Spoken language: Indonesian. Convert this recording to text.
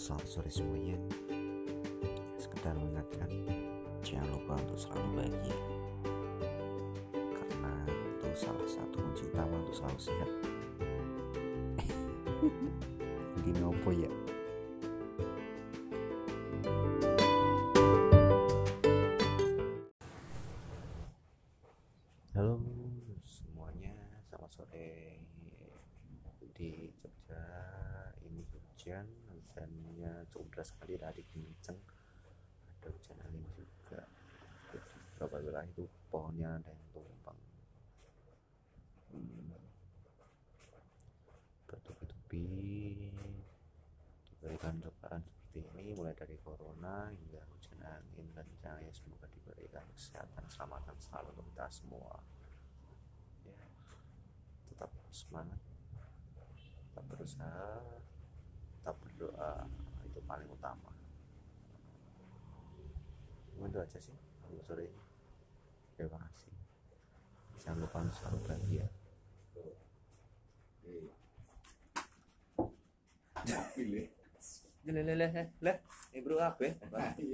selamat sore semuanya. Sekedar mengingatkan Jangan lupa untuk selalu bahagia. Karena itu salah satu kunci utama untuk selalu sehat. Gini apa ya. Halo semuanya Selamat sore. Di Jogja Ini hujan Hujannya cukup deras sekali tadi kenceng. Ada hujan angin juga. Di beberapa itu pohonnya ada yang tumbang hmm. Bertubi-tubi. Diberikan cobaan seperti ini Mulai dari corona hingga hujan angin kencang ya semoga diberikan kesehatan keselamatan selalu untuk kita semua. Ya tetap semangat. Tetap berusaha tetap berdoa itu paling utama. Itu aja sih untuk sore ini. Terima kasih. Jangan lupa untuk selalu bahagia. Lele lele lele, bro apa?